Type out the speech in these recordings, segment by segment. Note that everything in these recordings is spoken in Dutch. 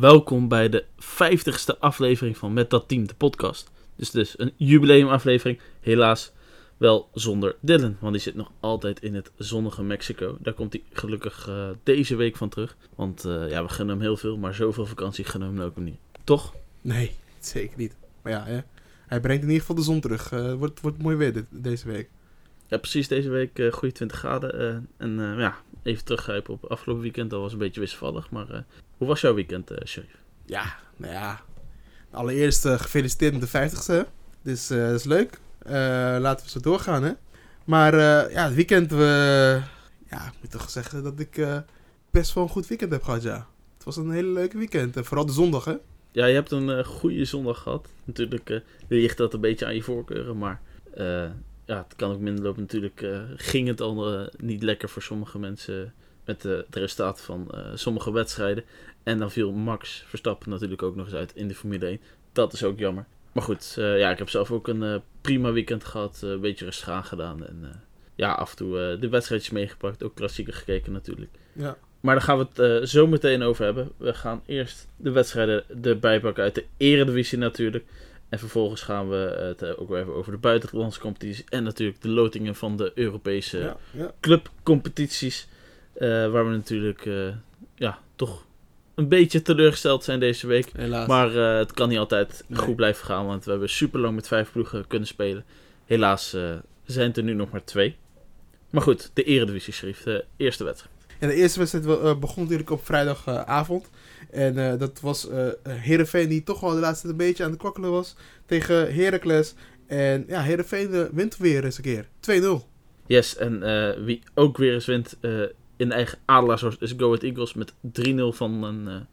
welkom bij de 50ste aflevering van Met Dat Team, de podcast. Dus dus een jubileumaflevering, helaas wel zonder Dylan, want die zit nog altijd in het zonnige Mexico. Daar komt hij gelukkig uh, deze week van terug, want uh, ja, we gunnen hem heel veel, maar zoveel vakantie gunnen we hem ook niet. Toch? Nee, zeker niet. Maar ja, hè? hij brengt in ieder geval de zon terug. Uh, wordt, wordt mooi weer dit, deze week. Ja, precies. Deze week uh, goede 20 graden. Uh, en uh, ja, even teruggrijpen op afgelopen weekend. Dat was een beetje wisselvallig. Maar hoe was jouw weekend, Sharif? Ja, nou ja. Allereerst gefeliciteerd met de 50ste. Dus dat is leuk. laten we zo doorgaan, hè. Maar ja, het weekend... ja, ik moet toch zeggen dat ik best wel een goed weekend heb gehad, ja. Het was een hele leuke weekend. En vooral de zondag, hè. Ja, je hebt een goede zondag gehad. Natuurlijk ligt dat een beetje aan je voorkeuren, maar ja, het kan ook minder lopen. Natuurlijk uh, ging het al uh, niet lekker voor sommige mensen met uh, het resultaat van sommige wedstrijden. En dan viel Max Verstappen natuurlijk ook nog eens uit in de Formule 1. Dat is ook jammer. Maar goed, ja, ik heb zelf ook een prima weekend gehad. een beetje rustig aangedaan. En ja, af en toe de wedstrijdjes meegepakt. Ook klassieker gekeken natuurlijk. Ja. Maar daar gaan we het zo meteen over hebben. We gaan eerst de wedstrijden erbij pakken uit de Eredivisie natuurlijk. En vervolgens gaan we het eh, ook weer even over de buitenlandse competities. En natuurlijk de lotingen van de Europese ja, ja. clubcompetities. Uh, waar we natuurlijk uh, ja, toch een beetje teleurgesteld zijn deze week. Helaas. Maar uh, het kan niet altijd nee. goed blijven gaan. Want we hebben super lang met vijf ploegen kunnen spelen. Helaas zijn het er nu nog maar twee. Maar goed, de Eredivisie de eerste wedstrijd. Ja, de eerste wedstrijd begon natuurlijk op vrijdagavond. En dat was uh, Heerenveen die toch wel de laatste een beetje aan het kwakkelen was tegen Heracles. En ja, Heerenveen wint weer eens een keer. 2-0. Yes, en wie ook weer eens wint in eigen adelaars is Go Ahead Eagles met 3-0 van een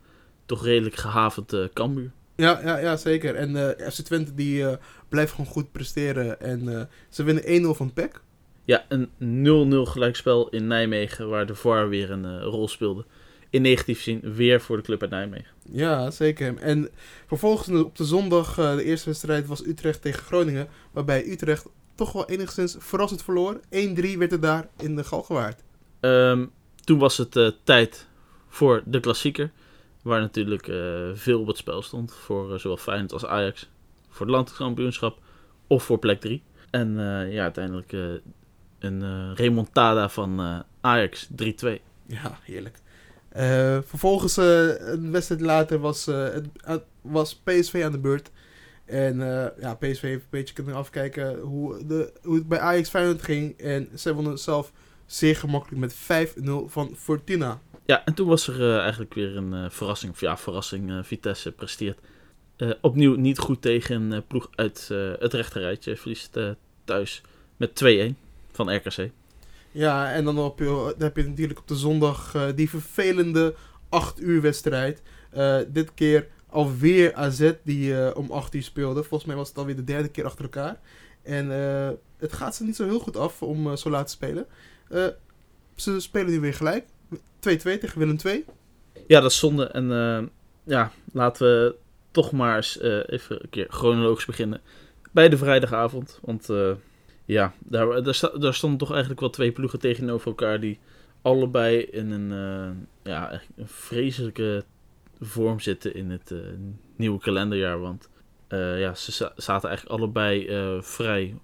toch redelijk gehavend Cambuur. Ja, ja, ja, zeker. En FC Twente die blijft gewoon goed presteren. En ze winnen 1-0 van PEC. Ja, een 0-0 gelijkspel in Nijmegen waar de VAR weer een rol speelde in negatief zin weer voor de club uit Nijmegen. Ja, zeker. En vervolgens op de zondag, uh, de eerste wedstrijd was Utrecht tegen Groningen. Waarbij Utrecht toch wel enigszins verrassend verloor. 1-3 werd het daar in de Galgenwaard. Um, toen was het uh, tijd voor de klassieker. Waar natuurlijk uh, veel op het spel stond. Voor zowel Feyenoord als Ajax. Voor het landskampioenschap of voor plek 3. En ja, uiteindelijk een remontada van Ajax 3-2. Ja, heerlijk. Vervolgens, een wedstrijd later, was, was PSV aan de beurt. En ja, PSV heeft een beetje kunnen afkijken hoe, de, hoe het bij Ajax Feyenoord ging. En ze wonnen zelf zeer gemakkelijk met 5-0 van Fortuna. Ja, en toen was er eigenlijk weer een verrassing. Of ja, verrassing. Vitesse presteert opnieuw niet goed tegen een ploeg uit het rechterrijtje. Verliest thuis met 2-1 van RKC. Ja, en dan, op, dan heb je natuurlijk op de zondag die vervelende 8 uur wedstrijd. Dit keer alweer AZ die om 8 uur speelde. Volgens mij was het alweer de derde keer achter elkaar. En het gaat ze niet zo heel goed af om zo laat te spelen. Ze spelen nu weer gelijk. 2-2 tegen Willem 2. Ja, dat is zonde. En ja, laten we toch maar eens even een keer chronologisch beginnen. Bij de vrijdagavond. Want ja, daar, daar, sta, daar stonden toch eigenlijk wel twee ploegen tegenover elkaar die allebei in een, ja, een vreselijke vorm zitten in het nieuwe kalenderjaar. Want ja, ze zaten eigenlijk allebei vrij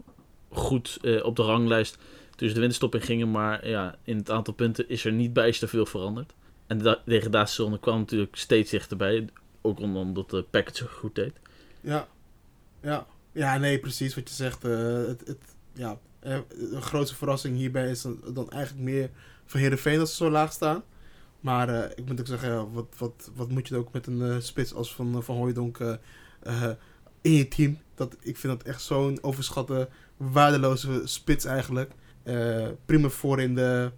goed op de ranglijst tussen de winterstop in gingen. Maar ja, in het aantal punten is er niet bijster veel veranderd. En de degradatiezone kwam natuurlijk steeds dichterbij. Ook omdat de package zo goed deed. Ja, ja. Ja, nee, precies wat je zegt. het, het, ja, eh, een grootste verrassing hierbij is dan, eigenlijk meer van Heerenveen dat ze zo laag staan. Maar uh, ik moet ook zeggen, wat, wat, wat moet je ook met een uh, spits als Van, uh, van Hooijdonk in je team? Dat, ik vind dat echt zo'n overschatte, waardeloze spits eigenlijk. Prima voor in de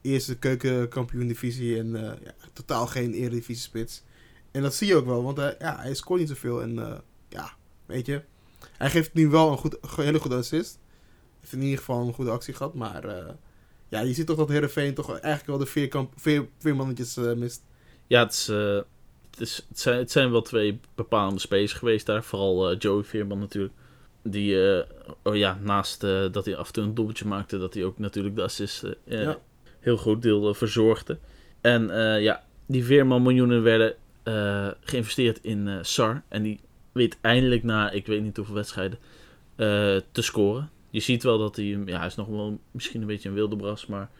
eerste keukenkampioen-divisie en ja, totaal geen eredivisie spits. En dat zie je ook wel, want ja, hij scoort niet zoveel. En ja, weet je, hij geeft nu wel een, goed, hele goede assist heeft in ieder geval een goede actie gehad. Maar uh, ja, je ziet toch dat Herenveen toch eigenlijk wel de vier, mannetjes uh, mist. Ja, het, is, uh, het, het, zijn, het zijn wel twee bepalende spelers geweest daar. Vooral Joey Veerman natuurlijk. Die, oh ja, naast dat hij af en toe een doeltje maakte, dat hij ook natuurlijk de assist ja. heel groot deel verzorgde. En ja, die Veerman miljoenen werden eh, geïnvesteerd in eh, Sar. En die weet eindelijk na, ik weet niet hoeveel wedstrijden, eh, te scoren. Je ziet wel dat hij, ja, hij is nog wel misschien een beetje een wilde bras, maar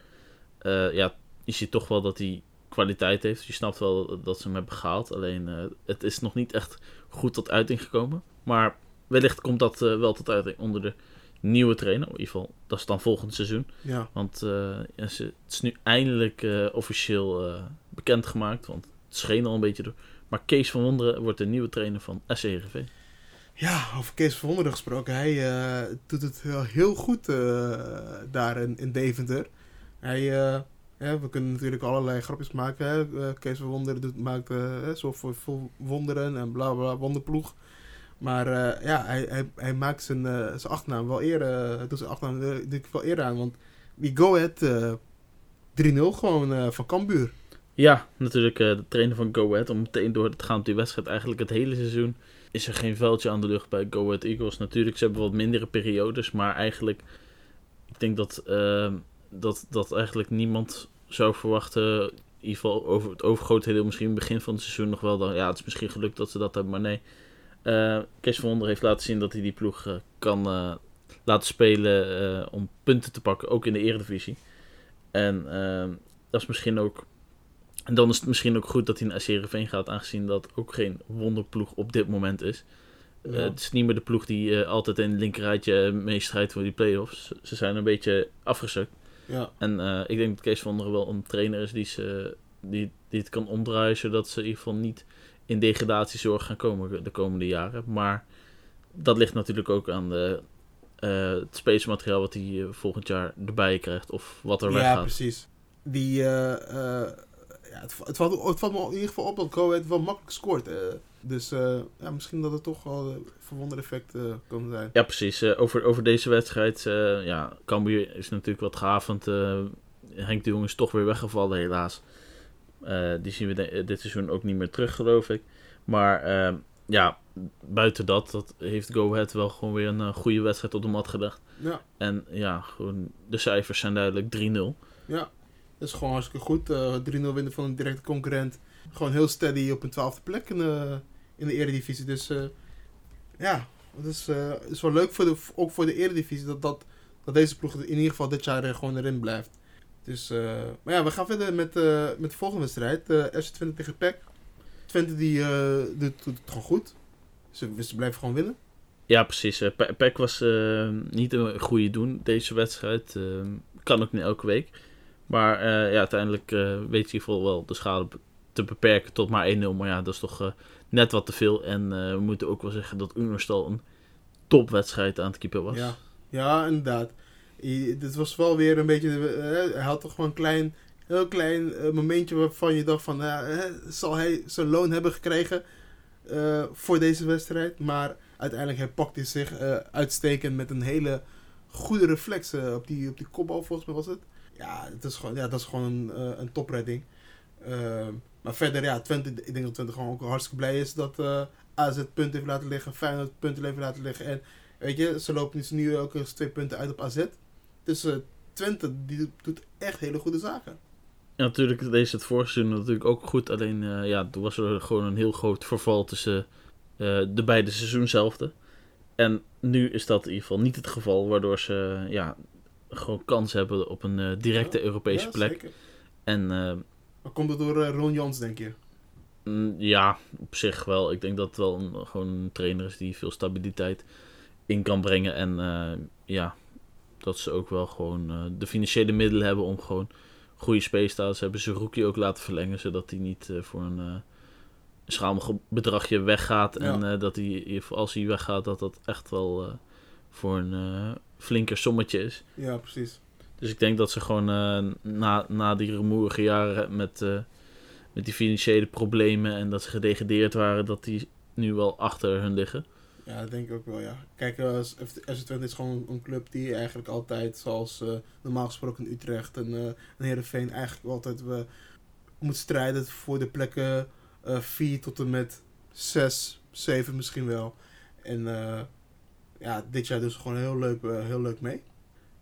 eh, ja, je ziet toch wel dat hij kwaliteit heeft. Je snapt wel dat ze hem hebben gehaald. Alleen eh, het is nog niet echt goed tot uiting gekomen. Maar wellicht komt dat eh, wel tot uiting onder de nieuwe trainer. In ieder geval, dat is dan volgend seizoen. Ja, Want eh, het is nu eindelijk eh, officieel bekendgemaakt. Want het scheen al een beetje door. Maar Kees van Wonderen wordt de nieuwe trainer van SC Heerenveen. ja over Kees Verwonderen gesproken. Hij doet het heel, heel goed daar in, in Deventer. Hij, ja, we kunnen natuurlijk allerlei grapjes maken. Hè? Kees Verwonderen doet, maakt zo voor, voor wonderen en bla bla, wonderploeg. Maar eh, ja, hij, hij, hij maakt zijn, eh, zijn achternaam wel eer, eh, doet zijn achternaam denk ik wel eer aan. Want die Go Ahead eh 3-0 gewoon van Cambuur. Ja, natuurlijk de trainer van Go Ahead. Om meteen door te gaan op die wedstrijd. Eigenlijk het hele seizoen is er geen vuiltje aan de lucht bij Go Ahead Eagles. Natuurlijk, ze hebben wat mindere periodes. Maar eigenlijk, ik denk dat, dat, dat eigenlijk niemand zou verwachten. In ieder geval over het overgrote deel, misschien begin van het seizoen nog wel. Dan, ja, het is misschien gelukt dat ze dat hebben, maar nee. Eh Kees van Wonder heeft laten zien dat hij die ploeg eh, kan eh, laten spelen om punten te pakken. Ook in de eredivisie. En eh, dat is misschien ook en dan is het misschien ook goed dat hij naar Heerenveen gaat, aangezien dat ook geen wonderploeg op dit moment is. Ja. het is niet meer de ploeg die altijd in het linkerrijtje meestrijdt voor die play-offs. Ze zijn een beetje afgezakt. Ja, En ik denk dat Kees van Wonderen wel een trainer is die, ze, die, die het kan omdraaien, zodat ze in ieder geval niet in degradatiezorg gaan komen de komende jaren. Maar dat ligt natuurlijk ook aan de, eh, het spacemateriaal wat hij eh, volgend jaar erbij krijgt of wat er ja weggaat. precies. Die, eh, ja, het, het, valt, het valt me in ieder geval op dat Go Ahead wel makkelijk scoort. dus ja, misschien dat het toch wel een verwonder effect kan zijn. Ja, precies. Over, over deze wedstrijd, ja, Cambuur is natuurlijk wat gehavend. eh Henk de Jong is toch weer weggevallen, helaas. Eh, die zien we de- dit seizoen ook niet meer terug, geloof ik. Maar eh, ja, buiten dat, dat heeft Go Ahead wel gewoon weer een eh, goede wedstrijd op de mat gelegd. Ja, En ja, gewoon, de cijfers zijn duidelijk 3-0. ja. Dat is gewoon hartstikke goed. eh 3-0 winnen van een directe concurrent. Gewoon heel steady op een twaalfde plek in de, in de eredivisie. Dus eh, ja, het is, eh, is wel leuk voor de, ook voor de eredivisie dat, dat, dat deze ploeg in ieder geval dit jaar gewoon erin blijft. Dus, eh, maar ja, we gaan verder met, eh, met de volgende wedstrijd. eh FC Twente tegen PEC. Twente die, doet, doet het gewoon goed. Ze, ze blijven gewoon winnen. Ja, precies. Pe- Peck was niet een goede doen deze wedstrijd. Kan ook niet elke week. Maar ja, uiteindelijk weet je geval wel de schade te beperken tot maar 1-0. Maar ja, dat is toch net wat te veel. En we moeten ook wel zeggen dat Unerstal een topwedstrijd aan het keeper was. Ja, ja inderdaad. Dit was wel weer een beetje. eh, hij had toch gewoon een klein, heel klein eh, momentje waarvan je dacht: van, hè, zal hij zijn loon hebben gekregen eh, voor deze wedstrijd? Maar uiteindelijk hij pakt hij zich eh, uitstekend met een hele goede reflex eh, op, die, op die kopbal, volgens mij was het. Ja, het is gewoon, ja dat is gewoon een, eh, een topredding. Ehm, maar verder, ja, Twente, ik denk dat Twente gewoon ook hartstikke blij is dat eh AZ punten heeft laten liggen, Feyenoord punten heeft laten liggen. En Weet je, ze lopen nu ook eens twee punten uit op AZ. Dus Twente die doet echt hele goede zaken. Ja, natuurlijk deze het vorige seizoen natuurlijk ook goed. Alleen eh, ja, toen was er gewoon een heel groot verval tussen eh, de beide seizoenzelfde. En nu is dat in ieder geval niet het geval. Waardoor ze ja, gewoon kans hebben op een eh, directe Ja, Europese Ja, plek. zeker. En Maar komt het door Ron Jans, denk je? mm, ja, op zich wel. Ik denk dat het wel een, gewoon een trainer is die veel stabiliteit in kan brengen. En ja, dat ze ook wel gewoon eh, de financiële middelen hebben om gewoon goede space te Ze hebben zijn rookie ook laten verlengen, zodat hij niet eh, voor een uh, schamig bedragje weggaat. En Ja. dat hij, als hij weggaat, dat dat echt wel voor een flinker sommetje is. Ja, precies. Dus ik denk dat ze gewoon na, na die rumoerige jaren met, met die financiële problemen en dat ze gedegradeerd waren, dat die nu wel achter hun liggen. Ja, dat denk ik ook wel, ja. Kijk, uh, FC Twente is gewoon een club die eigenlijk altijd, zoals uh, normaal gesproken in Utrecht en, uh, en Heerenveen, eigenlijk altijd uh, moet strijden voor de plekken 4 tot en met 6, 7 misschien wel. En ja, dit jaar dus gewoon heel leuk, heel leuk mee.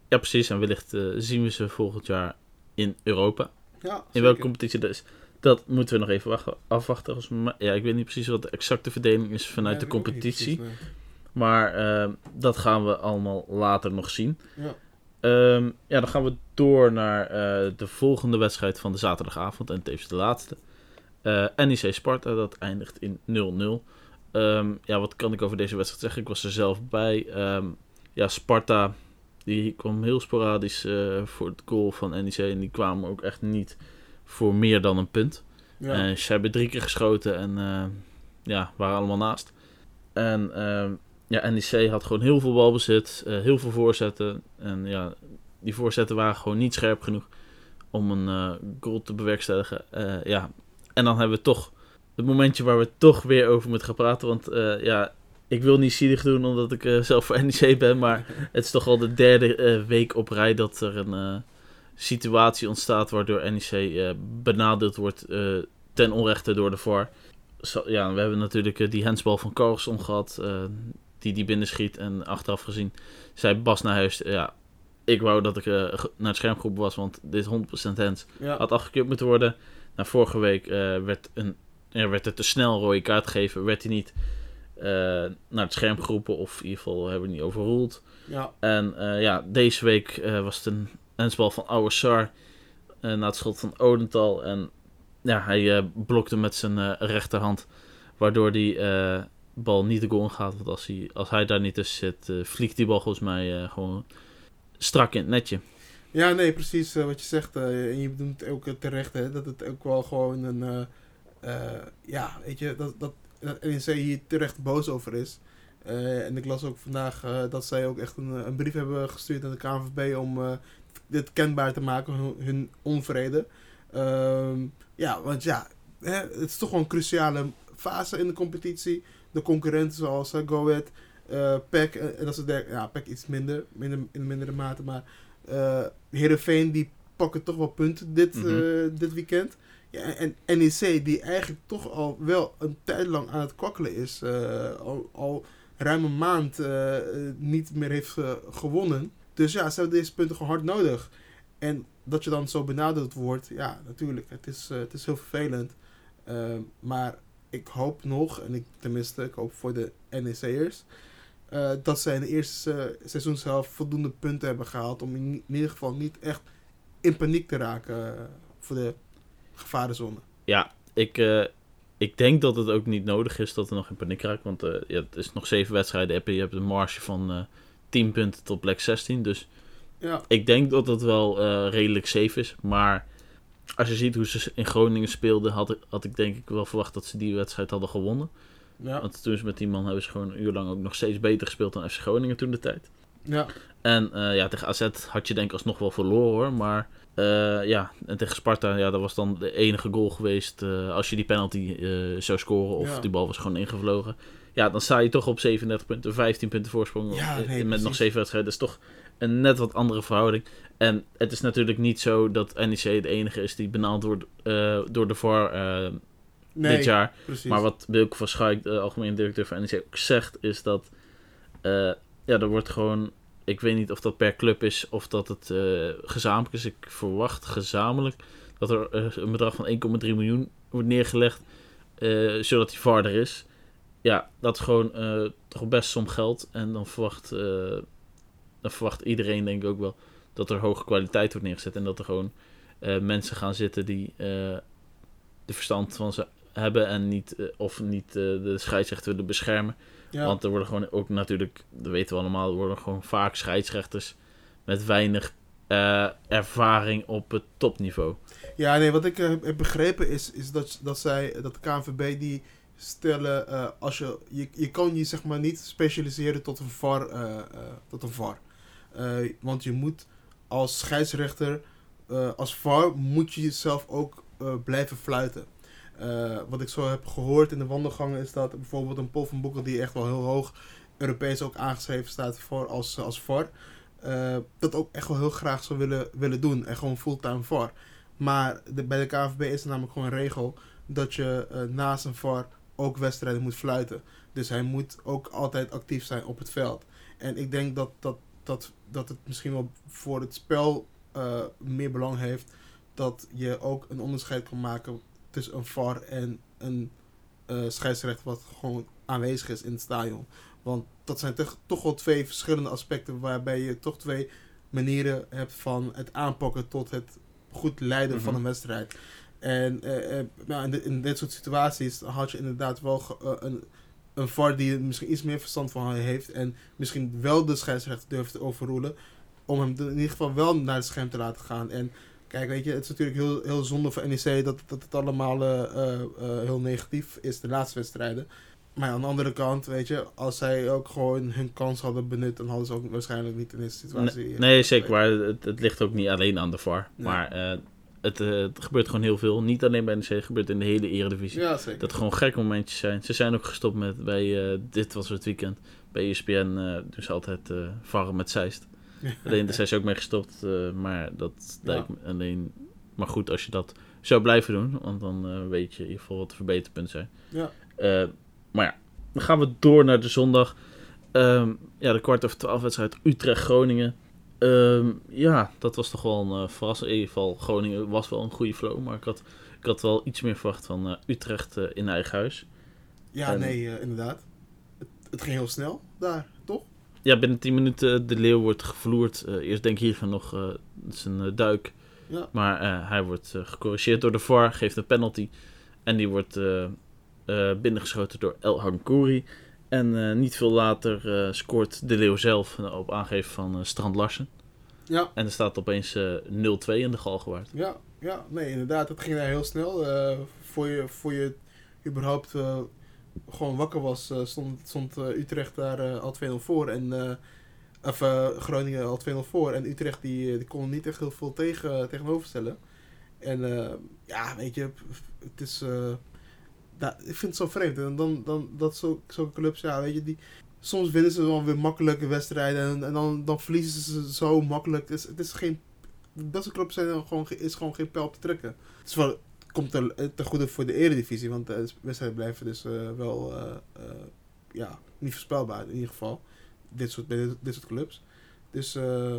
Ja, precies. En wellicht zien we ze volgend jaar in Europa. Ja, in welke competitie dat is. Dat moeten we nog even wachten, afwachten. Als, ja, ik weet niet precies wat de exacte verdeling is vanuit de competitie. precies, nee. Maar ehm, dat gaan we allemaal later nog zien. Ja. Ehm, ja, dan gaan we door naar eh, de volgende wedstrijd van de zaterdagavond. En tevens de laatste. Eh, NEC Sparta, dat eindigt in 0-0. Ehm, ja, wat kan ik over deze wedstrijd zeggen? Ik was er zelf bij. Ja, Sparta, die kwam heel sporadisch eh, voor het goal van NEC. En die kwamen ook echt niet voor meer dan een punt. Ja. En ze hebben drie keer geschoten en eh, ja, waren allemaal naast. En ehm, ja, NEC had gewoon heel veel balbezit, eh, heel veel voorzetten. En ja, die voorzetten waren gewoon niet scherp genoeg om een eh, goal te bewerkstelligen. Eh, ja, en dan hebben we toch het momentje waar we toch weer over moeten gaan praten. Want eh, ja, ik wil niet zielig doen omdat ik eh, zelf voor NEC ben. Maar het is toch al de derde eh, week op rij dat er een eh, situatie ontstaat waardoor NEC eh, benadeeld wordt eh, ten onrechte door de VAR. Zo- ja, we hebben natuurlijk eh, die handsbal van Carlson gehad, eh, die die binnenschiet. En achteraf gezien zei Bas naar huis, ja, ik wou dat ik naar het schermgroep was, want dit is 100% hands. ja. Had afgekeurd moeten worden. Vorige week werd, een, er werd er te snel een rode kaart gegeven, werd hij niet naar het scherm geroepen, of in ieder geval hebben we niet overroeld. ja. En ja, deze week was het een handsbal van Oude Sar eh, na het schot van Odental. En ja, hij eh, blokte met zijn eh, rechterhand, waardoor die bal niet de goal gaat. Want als hij, als hij daar niet tussen zit, vliegt die bal volgens mij gewoon strak in het netje. Ja, nee, precies wat je zegt. en je bedoelt ook terecht, hè, dat het ook wel gewoon een... ja, weet je, dat, dat, dat NEC hier terecht boos over is. En ik las ook vandaag dat zij ook echt een, een brief hebben gestuurd aan de KNVB om dit kenbaar te maken, hun, hun onvrede. Ehm, ja, want ja, hè, het is toch wel een cruciale fase in de competitie. De concurrenten zoals uh, Go Ahead, eh, PEC, en, dat soort dergelijke. Ja, PEC iets minder, minder, in mindere mate, maar Heerenveen die pakken toch wel punten dit, Mhm. dit weekend. Ja, en NEC die eigenlijk toch al wel een tijd lang aan het kwakkelen is. al, al ruim een maand niet meer heeft gewonnen. Dus ja, ze hebben deze punten gewoon hard nodig. En dat je dan zo benaderd wordt, ja, natuurlijk, het is, eh, het is heel vervelend. Ehm, maar ik hoop nog, en ik tenminste, ik hoop voor de NEC'ers, eh dat zij in de eerste uh, seizoenshelft voldoende punten hebben gehaald om in, ieder geval niet echt in paniek te raken eh, voor de gevarenzone. Ja, ik, ik denk dat het ook niet nodig is dat er nog in paniek raakt. Want ja, het is nog zeven wedstrijden. Je hebt een marge van 10 punten tot plek 16. Dus Ja, ik denk dat het wel eh, redelijk safe is. Maar als je ziet hoe ze in Groningen speelden, had ik, had ik denk ik wel verwacht dat ze die wedstrijd hadden gewonnen. ja, Want toen ze met die man hebben ze gewoon een uur lang ook nog steeds beter gespeeld dan FC Groningen toen de tijd. Ja, En eh, ja, tegen AZ had je denk ik alsnog wel verloren hoor. Maar eh, ja, en tegen Sparta, ja, dat was dan de enige goal geweest. eh, als je die penalty zou scoren of Ja. die bal was gewoon ingevlogen. Ja, dan sta je toch op 37 punten, 15 punten voorsprong. Ja, nee, met nog precies. 7 wedstrijden. Dat is toch een net wat andere verhouding. En het is natuurlijk niet zo dat NEC de enige is die benaald wordt door de VAR nee, dit jaar. precies. Maar wat Wilke van Schaik, de algemeen directeur van NEC, ook zegt, is dat ja, er wordt gewoon, ik weet niet of dat per club is of dat het eh, gezamenlijk is. Ik verwacht gezamenlijk dat er eh, een bedrag van 1,3 miljoen wordt neergelegd, eh, zodat die VAR er is. Ja, dat is gewoon toch best som geld. En dan verwacht, dan verwacht iedereen denk ik ook wel dat er hoge kwaliteit wordt neergezet. En dat er gewoon mensen gaan zitten die de verstand van ze hebben en niet, of niet de scheidsrechter willen beschermen. Ja. Want er worden gewoon ook natuurlijk, dat weten we allemaal, er worden gewoon vaak scheidsrechters met weinig eh, ervaring op het topniveau. Ja, nee, wat ik eh, heb begrepen is, is dat, dat zij, dat de KNVB die stellen, eh, als je, je, je kan je zeg maar niet specialiseren tot een VAR, tot een VAR. Want je moet als scheidsrechter, als VAR moet je jezelf ook blijven fluiten. Eh, wat ik zo heb gehoord in de wandelgangen is dat bijvoorbeeld een Paul van Boekel die echt wel heel hoog Europees ook aangeschreven staat voor als, als VAR. eh, dat ook echt wel heel graag zou willen, willen doen. En gewoon fulltime VAR. Maar de, bij de KNVB is er namelijk gewoon een regel dat je eh, naast een VAR ook wedstrijden moet fluiten. Dus hij moet ook altijd actief zijn op het veld. En ik denk dat, dat, dat, dat het misschien wel voor het spel meer belang heeft dat je ook een onderscheid kan maken tussen een VAR en een eh, scheidsrechter wat gewoon aanwezig is in het stadion. Want dat zijn toch, toch wel twee verschillende aspecten waarbij je toch twee manieren hebt van het aanpakken tot het goed leiden van Mhm. een wedstrijd. En eh, eh, nou, in, in dit soort situaties had je inderdaad wel een, een VAR die er misschien iets meer verstand van heeft. En misschien wel de scheidsrechter durft te overroelen. Om hem in ieder geval wel naar het scherm te laten gaan. En kijk, weet je, het is natuurlijk heel, heel zonde voor NEC dat, dat het allemaal eh, eh, eh, heel negatief is, de laatste wedstrijden. Maar aan de andere kant, weet je, als zij ook gewoon hun kans hadden benut, dan hadden ze ook waarschijnlijk niet in deze situatie. Nee, nee, zeker waar. Het, het ligt ook niet alleen aan de VAR. Nee. Maar het, het gebeurt gewoon heel veel. Niet alleen bij NEC, het gebeurt in de hele eredivisie. Ja, zeker. Dat gewoon gekke momentjes zijn. Ze zijn ook gestopt met, bij, dit was het weekend, bij ESPN doen ze altijd eh varren met Zeist. Alleen zijn ze ook mee gestopt, eh, maar dat Ja. lijkt me alleen maar goed als je dat zou blijven doen. Want dan eh, weet je in ieder geval wat de verbeterpunten zijn. Ja. Eh, maar ja, dan gaan we door naar de zondag. Ehm, ja, de kwart over twaalf wedstrijd Utrecht-Groningen. Ehm, ja, dat was toch wel een eh, verrassing. In ieder geval, Groningen was wel een goede flow. Maar ik had, ik had wel iets meer verwacht van Utrecht in eigen huis. Ja, En- nee, inderdaad. Het, het ging heel snel daar, toch? Ja, binnen 10 minuten de Leeuw wordt gevloerd. Eh, eerst denk ik hiervan nog, eh eh, duik. Ja. Maar eh, hij wordt eh, gecorrigeerd door de VAR, geeft een penalty. En die wordt eh, eh, binnengeschoten door El Hankouri. En eh, niet veel later eh, scoort de Leeuw zelf eh, op aangeven van eh, Strand Larsen. Ja, En er staat opeens eh 0-2 in de Galgenwaard. ja, ja, nee, inderdaad. Het ging daar heel snel. Eh, voor, je, voor je überhaupt eh, gewoon wakker was, eh, stond, stond eh, Utrecht daar eh, al 2-0 voor. En, of Groningen al 2-0 voor. En Utrecht die, die kon niet echt heel veel tegen, tegenover stellen. En ja, weet je, het is... nou, ik vind het zo vreemd. En dan, dan dat zo, zulke clubs, ja, weet je, die... Soms winnen ze dan weer makkelijke wedstrijden en, en dan, dan verliezen ze zo makkelijk. Het is, het is geen... Dat soort clubs zijn gewoon, ge- is gewoon geen pijl op te trekken. Het is wel, komt ten, ten goede voor de eredivisie, want de wedstrijden blijven dus eh, wel eh, eh, ja, niet voorspelbaar in ieder geval. Dit soort, dit, dit soort clubs. Dus, eh,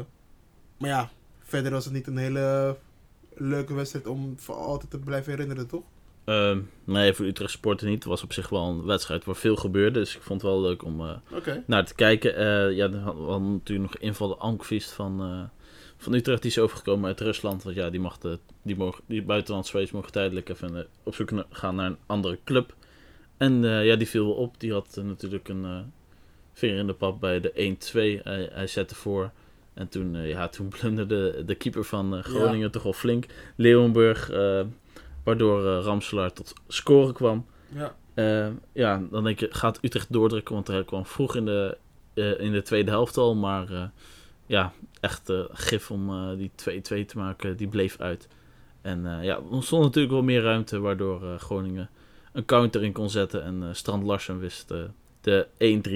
maar ja, verder was het niet een hele leuke wedstrijd om voor altijd te blijven herinneren, toch? Ehm, nee, voor Utrecht Sporten niet. Het was op zich wel een wedstrijd waar veel gebeurde. Dus ik vond het wel leuk om eh, naar te kijken. Eh, ja, dan hadden we natuurlijk nog invallen Ankvist van, eh, van Utrecht. Die is overgekomen uit Rusland. Want ja, die, mag de, die, mogen, die buitenlandse spelers mogen tijdelijk even eh, op zoek gaan naar een andere club. En eh, ja, die viel wel op. Die had eh, natuurlijk een eh, vinger in de pap bij de 1-2. Hij, hij zette voor. En toen, ja, toen blunderde de keeper van Groningen toch wel flink. Leeuwenburg, waardoor Ramselaar tot scoren kwam. Ja. Ja, dan denk je, gaat Utrecht doordrukken? Want hij kwam vroeg in de, in de tweede helft al. Maar ja, echt eh, gif om eh, die 2-2 te maken, die bleef uit. En eh, ja, er ontstond natuurlijk wel meer ruimte, waardoor Groningen een counter in kon zetten. En Strand Larsen wist de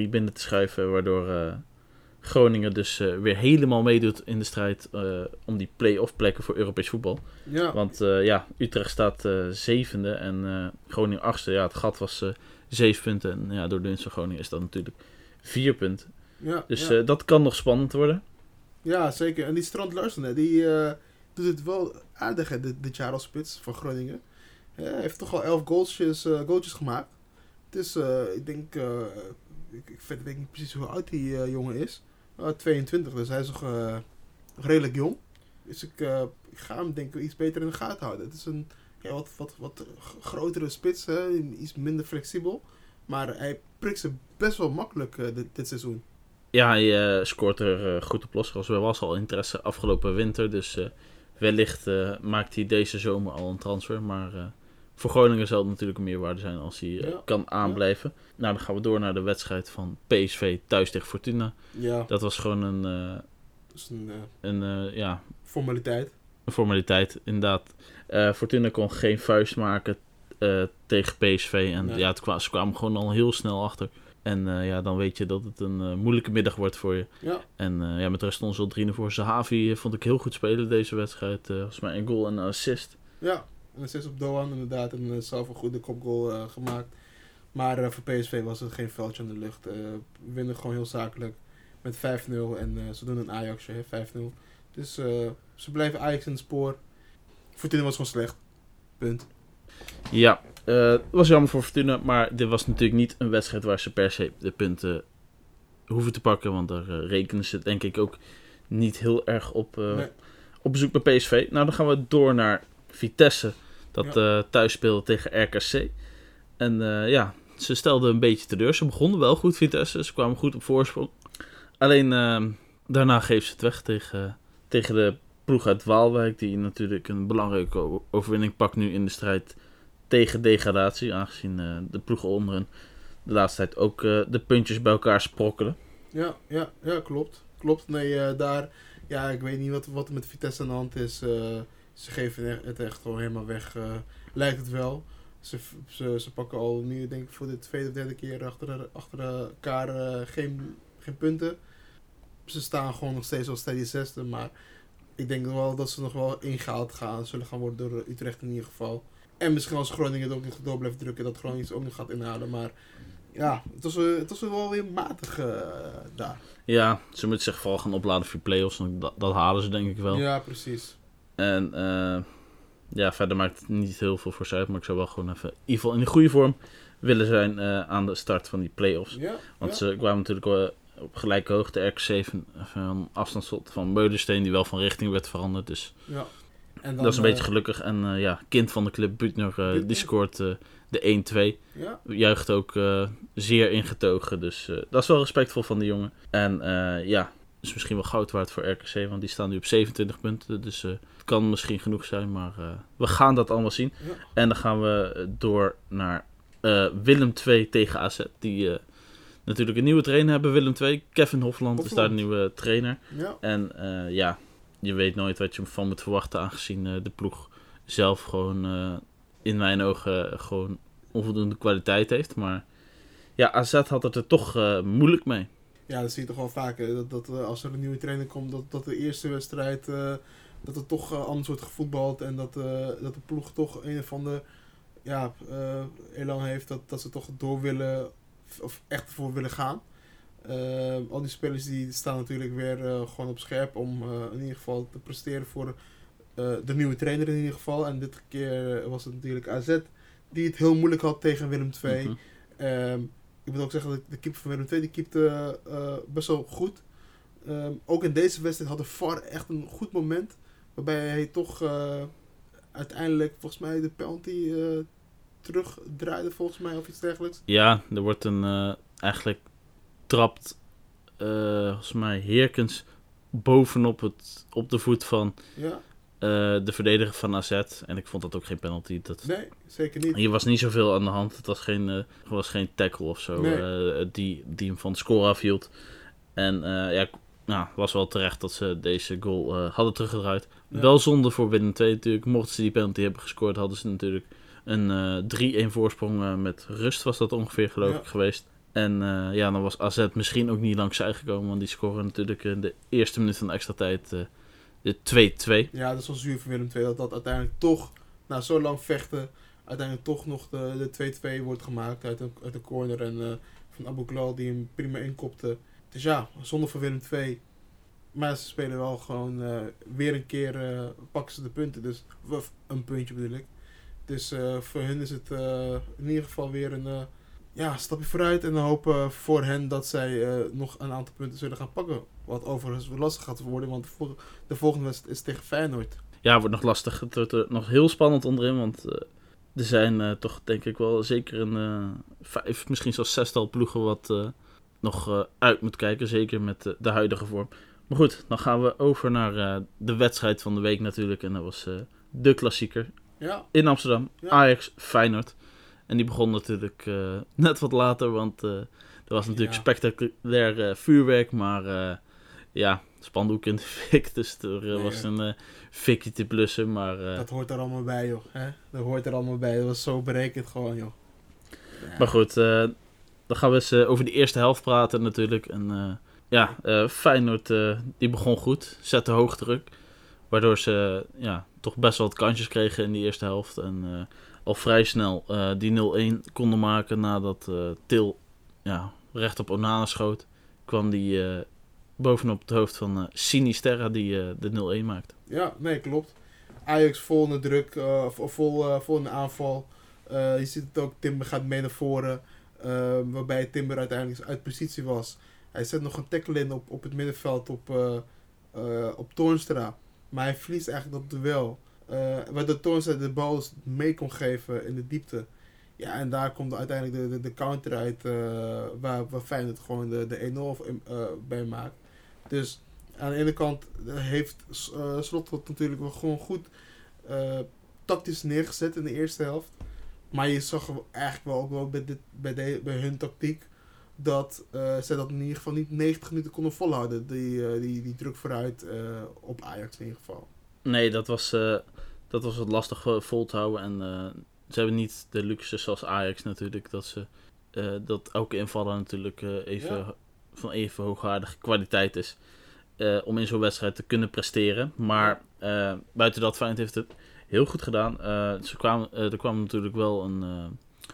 1-3 binnen te schuiven, waardoor Groningen dus weer helemaal meedoet in de strijd om die play-off plekken voor Europees voetbal. Ja. Want ja, Utrecht staat zevende en Groningen achtste. Ja, het gat was zeven punten. En ja, door de winst van Groningen is dat natuurlijk vier punten. ja, Dus ja. dat kan nog spannend worden. Ja, zeker. En die Strand Larsen, die eh, doet het wel aardig hè, dit, dit jaar als spits van Groningen. Hij heeft toch al elf goaltjes, goaltjes gemaakt. Dus eh, ik denk, ik, ik weet, niet precies hoe oud die jongen is. Uh, 22, dus hij is nog redelijk jong. Dus ik, ik ga hem denk ik iets beter in de gaten houden. Het is een ja, wat, wat, wat grotere spits, hè, iets minder flexibel. Maar hij prikt ze best wel makkelijk dit seizoen. Ja, hij eh, scoort er eh, goed op los. Er was al interesse afgelopen winter. Dus eh, wellicht maakt hij deze zomer al een transfer. Maar voor Groningen zal het natuurlijk een meerwaarde zijn als hij Ja. kan aanblijven. Nou, dan gaan we door naar de wedstrijd van PSV thuis tegen Fortuna. Ja, Dat was gewoon een, is een een ja, formaliteit. een formaliteit, inderdaad. Fortuna kon geen vuist maken tegen PSV. En Nee. ja, het kwa- ze kwamen gewoon al heel snel achter. En eh, ja, dan weet je dat het een eh, moeilijke middag wordt voor je. Ja, En eh, ja, met de rest ze al 3 voor. Zahavi vond ik heel goed spelen deze wedstrijd. Volgens mij een goal en een assist. ja. En het is op Doan inderdaad en zelf een goede kopgoal gemaakt. Maar voor PSV was het geen veldje aan de lucht. We winnen gewoon heel zakelijk met 5-0 en ze doen een Ajaxje, hè, 5-0. Dus ze blijven Ajax in het spoor. Fortuna was gewoon slecht. Punt. Ja, het was jammer voor Fortuna, maar dit was natuurlijk niet een wedstrijd waar ze per se de punten hoeven te pakken. Want daar eh, rekenen ze denk ik ook niet heel erg op, Nee. op bezoek bij PSV. Nou, dan gaan we door naar Vitesse, dat Ja. thuis speelde tegen RKC. En ja, ze stelden een beetje teleur. Ze begonnen wel goed, Vitesse. Ze kwamen goed op voorsprong. Alleen eh, daarna geven ze het weg tegen, tegen de ploeg uit Waalwijk. Die natuurlijk een belangrijke overwinning pakt nu in de strijd tegen degradatie. Aangezien eh, de ploegen onder de laatste tijd ook eh, de puntjes bij elkaar sprokkelen. Ja, ja, ja, klopt. Klopt. Nee, eh, daar, ja, ik weet niet wat, wat er met Vitesse aan de hand is. Ze geven het echt gewoon helemaal weg, lijkt het wel. Ze, ze, ze pakken al nu, denk ik, voor de tweede of derde keer achter, achter elkaar geen, geen punten. Ze staan gewoon nog steeds als steady zesde, maar ik denk wel dat ze nog wel ingehaald gaan, zullen gaan worden door Utrecht in ieder geval. En misschien als Groningen het ook niet door blijft drukken, dat Groningen het ook nog gaat inhalen. Maar ja, het was, eh, het was wel weer matig eh, daar. Ja, ze moeten zich vooral gaan opladen voor playoffs. Dat, dat halen ze denk ik wel. Ja, precies. En eh, ja, verder maakt het niet heel veel voor ze uit. Maar ik zou wel gewoon even in ieder geval in de goede vorm willen zijn aan de start van die playoffs. Ja, Want ja. ze kwamen natuurlijk op gelijke hoogte. RK7 van afstandsschot van Meulensteen die wel van richting werd veranderd. Dus ja. En dan, dat is een eh, beetje gelukkig. En eh, ja, kind van de club, Butner, eh, die scoort eh, de 1-2. Ja, Juicht ook eh, zeer ingetogen. Dus eh, dat is wel respectvol van die jongen. En eh, ja, is misschien wel goud waard voor RKC. Want die staan nu op 27 punten. Dus eh, het kan misschien genoeg zijn. Maar eh, we gaan dat allemaal zien. ja. En dan gaan we eh, door naar eh, Willem 2 tegen AZ. Die eh, natuurlijk een nieuwe trainer hebben, Willem 2. Kevin Hofland, is daar de nieuwe trainer. ja. En eh, ja, je weet nooit wat je van moet verwachten. Aangezien eh, de ploeg zelf gewoon eh, in mijn ogen gewoon onvoldoende kwaliteit heeft. Maar ja, AZ had het er toch eh, moeilijk mee. Ja, dat zie je toch wel vaker. Dat, dat eh, als er een nieuwe trainer komt, dat, dat de eerste wedstrijd, eh, dat er toch eh, anders wordt gevoetbald. En dat, eh, dat de ploeg toch een of ander ja, eh elan heeft dat, dat ze toch door willen, of echt voor willen gaan. Eh, al die spelers die staan natuurlijk weer eh, gewoon op scherp om eh, in ieder geval te presteren voor de nieuwe trainer in ieder geval. En dit keer was het natuurlijk AZ die het heel moeilijk had tegen Willem II. Mhm. Ehm, ik moet ook zeggen dat de keeper van Willem II die keepte best wel goed. Ehm, ook in deze wedstrijd had de VAR echt een goed moment. Waarbij hij toch uiteindelijk volgens mij de penalty eh terugdraaide volgens mij of iets dergelijks. Ja, er wordt een eigenlijk trapt eh, volgens mij Heerkens bovenop het, op de voet van Ja, eh, de verdediger van AZ. En ik vond dat ook geen penalty. Dat, nee, zeker niet. Hier was niet zoveel aan de hand. Het was geen, eh, was geen tackle of zo Nee. die, die hem van het score afhield. En ja, nou, was wel terecht dat ze deze goal hadden teruggedraaid. Ja. Wel zonde voor Willem II natuurlijk. Mochten ze die penalty hebben gescoord, hadden ze natuurlijk een eh 3-1 voorsprong met rust was dat ongeveer geloof Ja. ik geweest. En eh, ja, dan was AZ misschien ook niet langs zij gekomen. Want die scoren natuurlijk in de eerste minuut van de extra tijd eh, de 2-2. Ja, dat is wel zuur voor Willem II dat dat uiteindelijk toch, na zo lang vechten, uiteindelijk toch nog de, de 2-2 wordt gemaakt uit een, uit een corner. En eh, van Abu Klal die hem prima inkopte. Dus ja, zonde voor Willem II. Maar ze spelen wel gewoon weer een keer pakken ze de punten. Dus, of een puntje bedoel ik. Dus voor hun is het in ieder geval weer een ja, stapje vooruit. En dan hopen voor hen dat zij eh, nog een aantal punten zullen gaan pakken. Wat overigens lastig gaat worden, want de, vol- de volgende wedstrijd is tegen Feyenoord. Ja, wordt nog lastig. Het wordt er nog heel spannend onderin. Want eh, er zijn eh, toch denk ik wel zeker een eh, vijf, misschien zelfs zestal ploegen wat eh, nog eh, uit moet kijken. Zeker met de, huidige vorm. Maar goed, dan gaan we over naar eh, de wedstrijd van de week natuurlijk. En dat was eh, de klassieker Ja, in Amsterdam. Ja. Ajax Feyenoord. En die begon natuurlijk eh, net wat later. Want eh, er was natuurlijk Ja. spectaculair eh, vuurwerk. Maar ja, spandoek in de fik. Dus er Nee, was een fikje te blussen. Maar dat hoort er allemaal bij, joh. Hè? Dat hoort er allemaal bij. Dat was zo berekend gewoon, joh. Ja. Maar goed, dan gaan we eens over de eerste helft praten natuurlijk. En ja, Feyenoord die begon goed, zette hoog druk. Waardoor ze ja, toch best wel wat kansjes kregen in die eerste helft. En al vrij snel eh, die 0-1 konden maken nadat eh, Til ja, recht op Onana schoot. Kwam die eh, bovenop het hoofd van Sinisterra die de 0-1 maakte. Ja, nee, klopt. Ajax vol in de druk, uh, vol, uh, vol in de aanval. Uh, je ziet het ook, Timber gaat mee naar voren. waarbij Timber uiteindelijk uit positie was. Hij zet nog een tackle in op, op het middenveld op, op Toornstra. Maar hij verliest eigenlijk dat duel. Waardoor Toornstra de bal mee kon geven in de diepte. Ja, en daar komt uiteindelijk de, de, counter uit waar, waar Feyenoord gewoon de, de 1-0 bij maakt. Dus aan de ene kant heeft uh, Slot natuurlijk wel gewoon goed tactisch neergezet in de eerste helft. Maar je zag eigenlijk wel ook wel bij, dit, bij, de, bij hun tactiek dat uh, zij dat in ieder geval niet 90 minuten konden volhouden. Die, die, die druk vooruit op Ajax in ieder geval. Nee, dat was, dat was wat lastig vol te houden. En ze hebben niet de luxe zoals Ajax natuurlijk. Dat ze dat elke invaller natuurlijk even, ja. van even hoogwaardige kwaliteit is. Om in zo'n wedstrijd te kunnen presteren. Maar buiten dat, Feyenoord heeft het heel goed gedaan. Ze kwamen, er kwam natuurlijk wel een,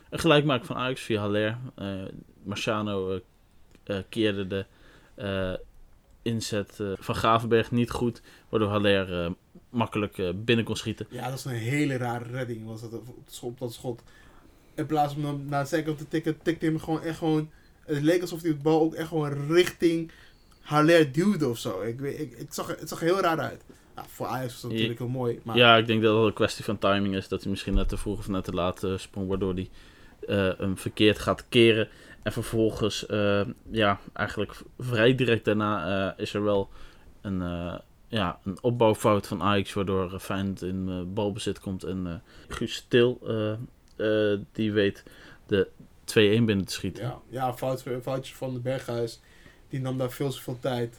een gelijkmaak van Ajax via Haller. Marciano keerde de inzet van Gravenberg niet goed. Waardoor Haller makkelijk binnen kon schieten. Ja, dat is een hele rare redding. Was dat, op dat schot. In plaats van naar de zijkant te tikken, tikte hij hem gewoon echt gewoon... Het leek alsof hij de bal ook echt gewoon richting Haller duwde of zo. Ik, ik, ik zag, het zag heel raar uit. Nou, voor Ajax was dat natuurlijk heel mooi. Maar... Ja, ik denk dat het een kwestie van timing is. Dat hij misschien net te vroeg of net te laat sprong. Waardoor hij uh, hem verkeerd gaat keren. En vervolgens, uh, ja, eigenlijk vrij direct daarna is er wel een, ja, een opbouwfout van Ajax. Waardoor Feyenoord in balbezit komt. En Guus die weet de 2-1 binnen te schieten. Ja, ja fout, foutje van de Berghuis die nam daar veel te veel tijd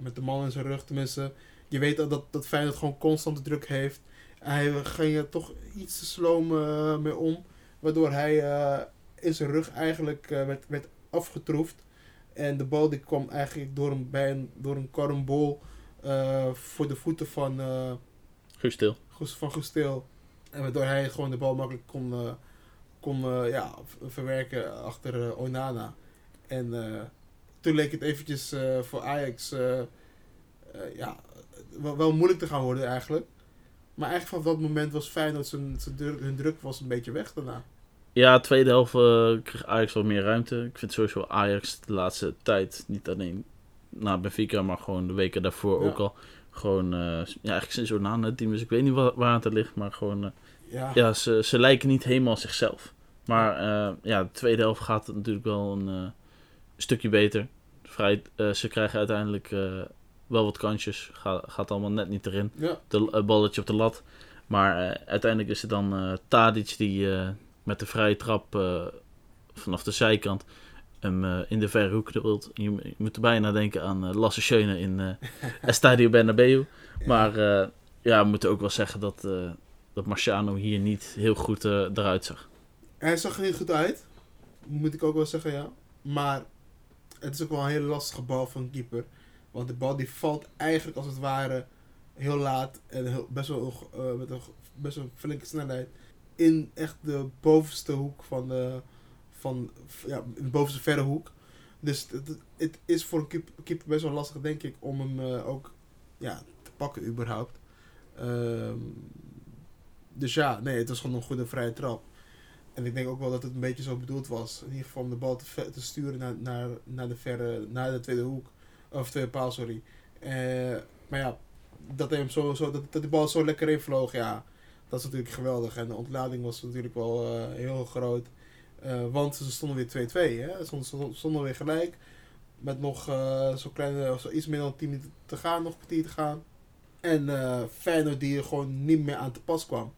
met de man in zijn rug. Tenminste, je weet dat, dat Feyenoord gewoon constante druk heeft. Hij ging er toch iets te sloom mee om. Waardoor hij in zijn rug eigenlijk werd, werd afgetroefd. En de bal die kwam eigenlijk door een, bij een, door een karambol voor de voeten van... Uh, Gustil. Van Gustil. En waardoor hij gewoon de bal makkelijk kon, kon ja, verwerken achter Onana. En toen leek het eventjes uh, voor Ajax uh, uh, ja, wel, wel, moeilijk te gaan worden eigenlijk. Maar eigenlijk vanaf dat moment was Feyenoord zijn, zijn hun druk was een beetje weg daarna. Ja, tweede helft kreeg Ajax wat meer ruimte. Ik vind sowieso Ajax de laatste tijd, niet alleen na Benfica, maar gewoon de weken daarvoor ja. ook al. Gewoon, ja, eigenlijk sinds Onana het team, dus ik weet niet waar, waar het ligt, maar gewoon, ja. ja, ze, ze lijken niet helemaal zichzelf. Maar ja, de tweede helft gaat het natuurlijk wel een stukje beter. Vrij, uh, ze krijgen uiteindelijk uh, wel wat kansjes. Ga, gaat allemaal net niet erin. Ja. De, uh, balletje op de lat. Maar uiteindelijk is het dan Tadic die met de vrije trap vanaf de zijkant hem in de verre hoek wilt. Je, je, moet er bijna denken aan Lasse Schöne in Estadio Bernabeu. Maar ja, we moeten ook wel zeggen dat, dat Marciano hier niet heel goed eruit zag. Hij zag er niet goed uit. Moet ik ook wel zeggen, ja. Maar het is ook wel een hele lastige bal van keeper. Want de bal die valt eigenlijk als het ware heel laat en heel, best wel met een best wel flinke snelheid in echt de bovenste hoek van de, van, ja, de bovenste verre hoek. Dus het, het is voor een keeper, best wel lastig, denk ik, om hem uh, ook ja, te pakken überhaupt. Um, dus ja, nee, het was gewoon een goede vrije trap. En ik denk ook wel dat het een beetje zo bedoeld was. In ieder geval om de bal te, te sturen naar, naar, naar de verre, naar de tweede hoek. Of tweede paal, sorry. Uh, maar ja, dat, hij hem zo, zo, dat, dat de bal zo lekker in vloog, ja. Dat is natuurlijk geweldig. En de ontlading was natuurlijk wel uh, heel groot. Uh, want ze stonden weer 2-2, hè. Ze stonden, weer gelijk. Met nog zo kleine, zo iets meer dan 10 minuten te gaan, nog een kwartier te gaan. En Feyenoord die er gewoon niet meer aan te pas kwam.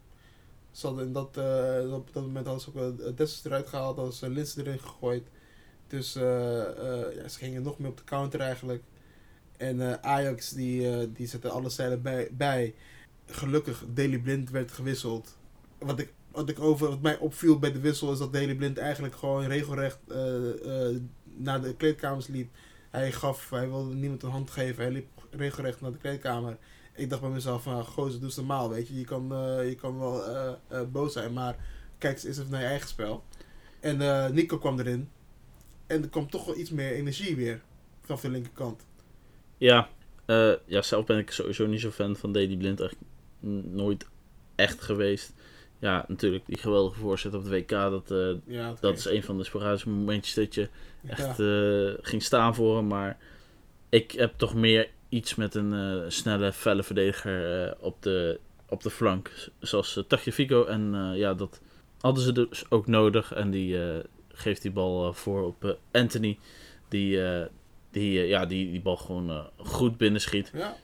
Ze hadden in dat, uh, op dat moment hadden ze ook uh, eruit gehaald, hadden ze Lins erin gegooid. Dus uh, ja, ze gingen nog meer op de counter eigenlijk. En Ajax die, die zette alle zeilen bij, bij. Gelukkig, Daily Blind werd gewisseld. Wat, ik, wat, ik over, wat mij opviel bij de wissel is dat Daily Blind eigenlijk gewoon regelrecht naar de kleedkamers liep. Hij gaf, hij wilde niemand een hand geven, hij liep regelrecht naar de kleedkamer ik dacht bij mezelf van, gozer, doe het normaal, weet je. Je kan, uh, je kan wel boos zijn, maar kijk eens even naar je eigen spel. En Nico kwam erin. En er kwam toch wel iets meer energie weer vanaf de linkerkant. Ja, ja zelf ben ik sowieso niet zo fan van Dedy Blind. N- nooit echt geweest. Ja, natuurlijk, die geweldige voorzet op het WK, dat, eh, Ja, dat is een van de sporadische momentjes dat je echt Ja. eh, ging staan voor hem. Maar ik heb toch meer iets met een eh, snelle, felle verdediger op, de, op de flank. Zoals uh, Tagliafico. En ja, dat hadden ze dus ook nodig. En die geeft die bal voor op Anthony. Die, die, ja, die die bal gewoon goed binnenschiet. Ja.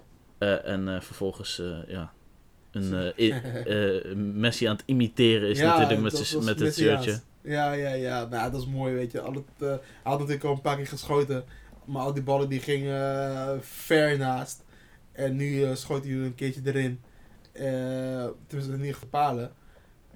En vervolgens ja, een eh, eh, Messi aan het imiteren is Ja, natuurlijk met, dat met het shirtje. Ja, ja, ja. Nou, dat is mooi, weet je. Al het, eh, hij had natuurlijk al een paar keer geschoten. Maar al die ballen die gingen ver naast. En nu schoot hij een keertje erin. Tussen niet gepalen.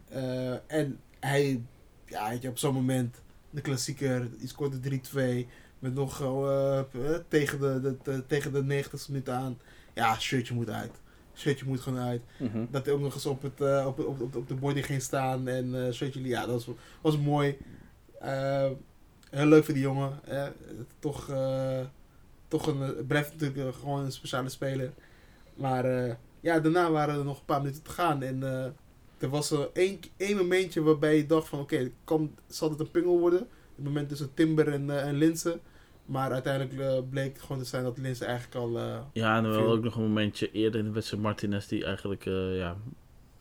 Eh en hij, ja, weet je, op zo'n moment, de klassieker, die scoorde 3-2. Met nog eh, tegen, de, de, de- tegen de 90 minuten aan. Ja, shirtje moet uit. Shirtje moet gewoon uit. Mhm. Dat hij ook nog eens op, het, eh, op, op, op, op de body ging staan. En eh shirtje, ja, dat was, was mooi. Eh, heel leuk voor die jongen. toch, toch een, het blijft natuurlijk gewoon een speciale speler. Maar ja, daarna waren er nog een paar minuten te gaan. En er was er één, één momentje waarbij je dacht van... Oké, kan zal dit een pingel worden? Het moment tussen Timber en, en Linsen. Maar uiteindelijk eh, bleek het gewoon te zijn dat Linsen eigenlijk al... eh, Ja, en er was Veel. ook nog een momentje eerder in de wedstrijd Martinez die eigenlijk eh, ja,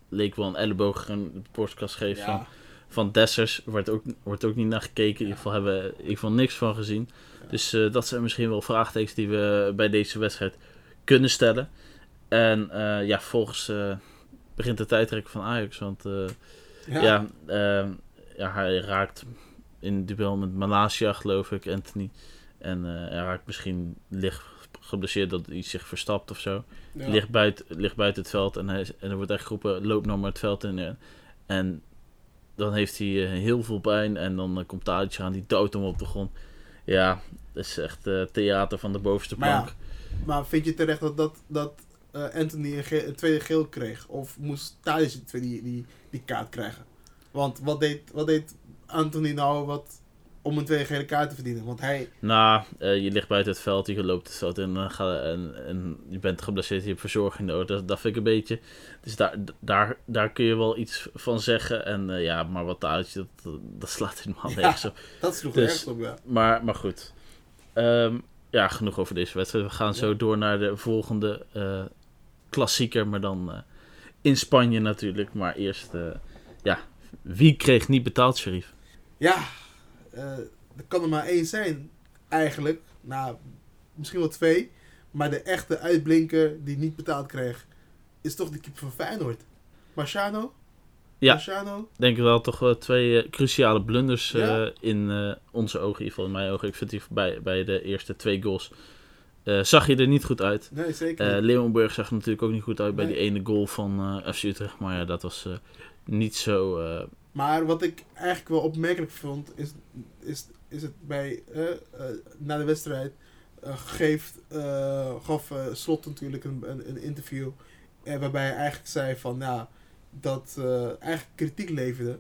leek wel een elleboog een de borstkast geeft van, ja, van Dessers. Wordt ook, wordt ook niet naar gekeken. In ieder geval hebben we in ieder geval niks van gezien. Ja. Dus eh, dat zijn misschien wel vraagtekens die we bij deze wedstrijd kunnen stellen. En eh, ja, vervolgens eh, begint de tijdrekken van Ajax. Want eh, ja. ja, ja, hij raakt in het duel met Malasia, geloof ik, Anthony. En eh, hij raakt misschien licht geblesseerd dat hij zich verstapt of zo. ja. Ligt, buiten, ligt buiten het veld en, hij, en er wordt echt geroepen, loop nou maar het veld in. En, en dan heeft hij eh, heel veel pijn en dan eh, komt Tadic aan, die duwt hem op de grond. Ja, dat is echt theater van de bovenste Maar ja, plank. Maar vind je terecht dat, dat, dat Anthony een, ge- een tweede geel kreeg? Of moest tweede- die, die, die kaart krijgen? Want wat deed, wat deed Anthony nou wat om een tweede gele kaart te verdienen? Want hij... Nou, eh, je ligt buiten het veld, je loopt het veld in en, ga, en, en je bent geblesseerd, je hebt verzorging nodig. Dat, dat vind ik een beetje. Dus daar, daar, daar kun je wel iets van zeggen. En eh, ja, maar wat Tadic, dat, dat slaat helemaal Ja. nergens op. Dat sloeg Dus- ergens op, ja. Maar, maar goed. Ehm, ja, genoeg over deze wedstrijd. We gaan Ja. zo door naar de volgende eh, klassieker, maar dan eh, in Spanje natuurlijk. Maar eerst, eh, ja, wie kreeg niet betaald, Sheriff? Ja, eh, er kan er maar één zijn, eigenlijk. Nou, misschien wel twee. Maar de echte uitblinker die niet betaald kreeg, is toch de keeper van Feyenoord. Marciano? Ja. Marciano? Denk ik wel toch wel twee eh, cruciale blunders eh, in eh, onze ogen, in ieder geval in mijn ogen. Ik vind die bij, bij de eerste twee goals eh, zag je er niet goed uit. Nee, zeker Eh. Leeuwenburg zag er natuurlijk ook niet goed uit bij die ene goal van eh FC Utrecht. Maar ja, dat was eh, niet zo... Maar wat ik eigenlijk wel opmerkelijk vond, is, is, is het bij, eh, na de wedstrijd, eh, geeft, eh, gaf Slot natuurlijk een, een, een interview. waarbij hij eigenlijk zei van, ja, dat eigenlijk kritiek leverde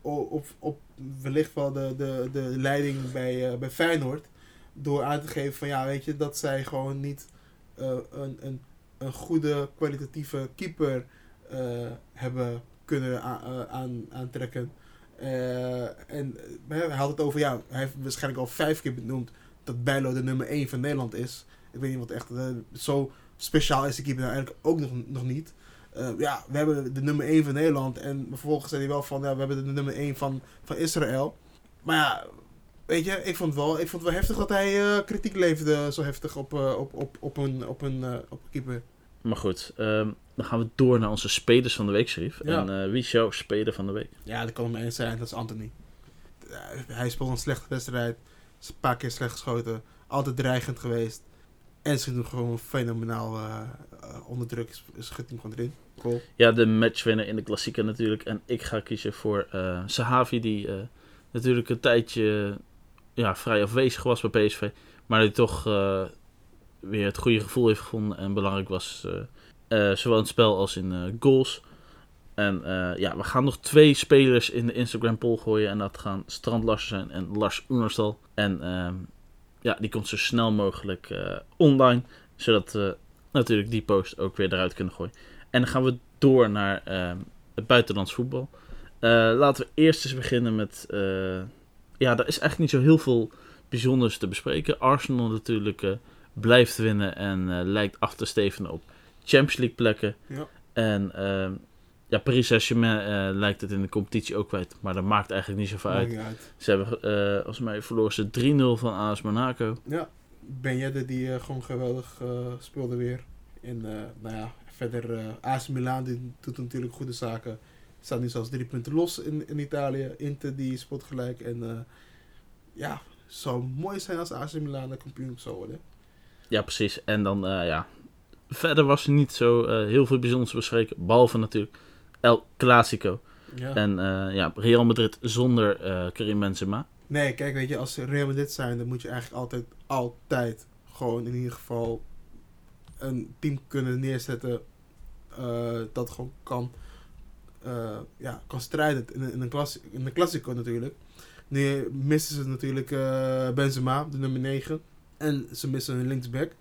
op, op wellicht wel de, de, de leiding bij, bij Feyenoord. Door aan te geven van, ja, weet je, dat zij gewoon niet een, een, een goede kwalitatieve keeper hebben kunnen eh, aan, aantrekken. Eh, en eh, hij had het over, ja, hij heeft waarschijnlijk al vijf keer benoemd dat Bijlo de nummer 1 van Nederland is. Ik weet niet wat echt, eh, zo speciaal is de keeper nou eigenlijk ook nog, nog niet. Eh, ja, we hebben de nummer 1 van Nederland en vervolgens zei hij wel van, ja, we hebben de nummer 1 van, van Israël. Maar ja, weet je, ik vond, wel, ik vond het wel heftig dat hij eh, kritiek leverde zo heftig op, eh, op, op, op, een, op, een, eh, op een keeper. Maar goed, ehm, dan gaan we door naar onze spelers van de week. Ja. En eh, wie is jouw speler van de week? Ja, dat kan maar één zijn, dat is Anthony. Eh, Hij speelt een slechte wedstrijd, is een paar keer slecht geschoten, altijd dreigend geweest. En ze doen gewoon fenomenaal eh, eh, onder druk, schudt hem gewoon erin. Cool. Ja, de matchwinner in de klassieker natuurlijk. En ik ga kiezen voor eh Sahavi, die eh, natuurlijk een tijdje ja, vrij afwezig was bij PSV. Maar die toch eh, weer het goede gevoel heeft gevonden en belangrijk was. eh, eh, zowel in het spel als in eh, goals. En ja, we gaan nog twee spelers in de Instagram poll gooien. En dat gaan Strand Larsen zijn en Lars Oenerstal. En ehm, ja, die komt zo snel mogelijk online. Zodat we natuurlijk die post ook weer eruit kunnen gooien. En dan gaan we door naar eh, het buitenlands voetbal. Laten we eerst eens beginnen met... ja, er is eigenlijk niet zo heel veel bijzonders te bespreken. Arsenal natuurlijk blijft winnen en eh, lijkt af te stevenen op Champions League plekken. Ja. En ehm, ja, Paris Saint-Germain eh, lijkt het in de competitie ook kwijt. Maar dat maakt eigenlijk niet zoveel uit. niet uit. Ze hebben, eh volgens mij verloren ze 3-0 van AS Monaco. Ja, Ben Yedder die gewoon geweldig speelde weer. En nou ja, verder AC Milan die doet natuurlijk goede zaken. Staat nu zelfs drie punten los in, in Italië. Inter die speelt gelijk. En ja, het zou mooi zijn als AC Milan de kampioen zou worden. Ja, precies. En dan, eh, ja, verder was er niet zo eh, heel veel bijzonders bespreken. Behalve natuurlijk El Clasico. Ja. En eh, ja, Real Madrid zonder Karim Benzema. Nee, kijk, weet je, als Real Madrid zijn, dan moet je eigenlijk altijd, altijd gewoon in ieder geval een team kunnen neerzetten dat gewoon kan, ja, kan strijden in, een- in, een in een Classico natuurlijk. Nu missen ze natuurlijk Benzema, de nummer 9. En ze missen een linksback.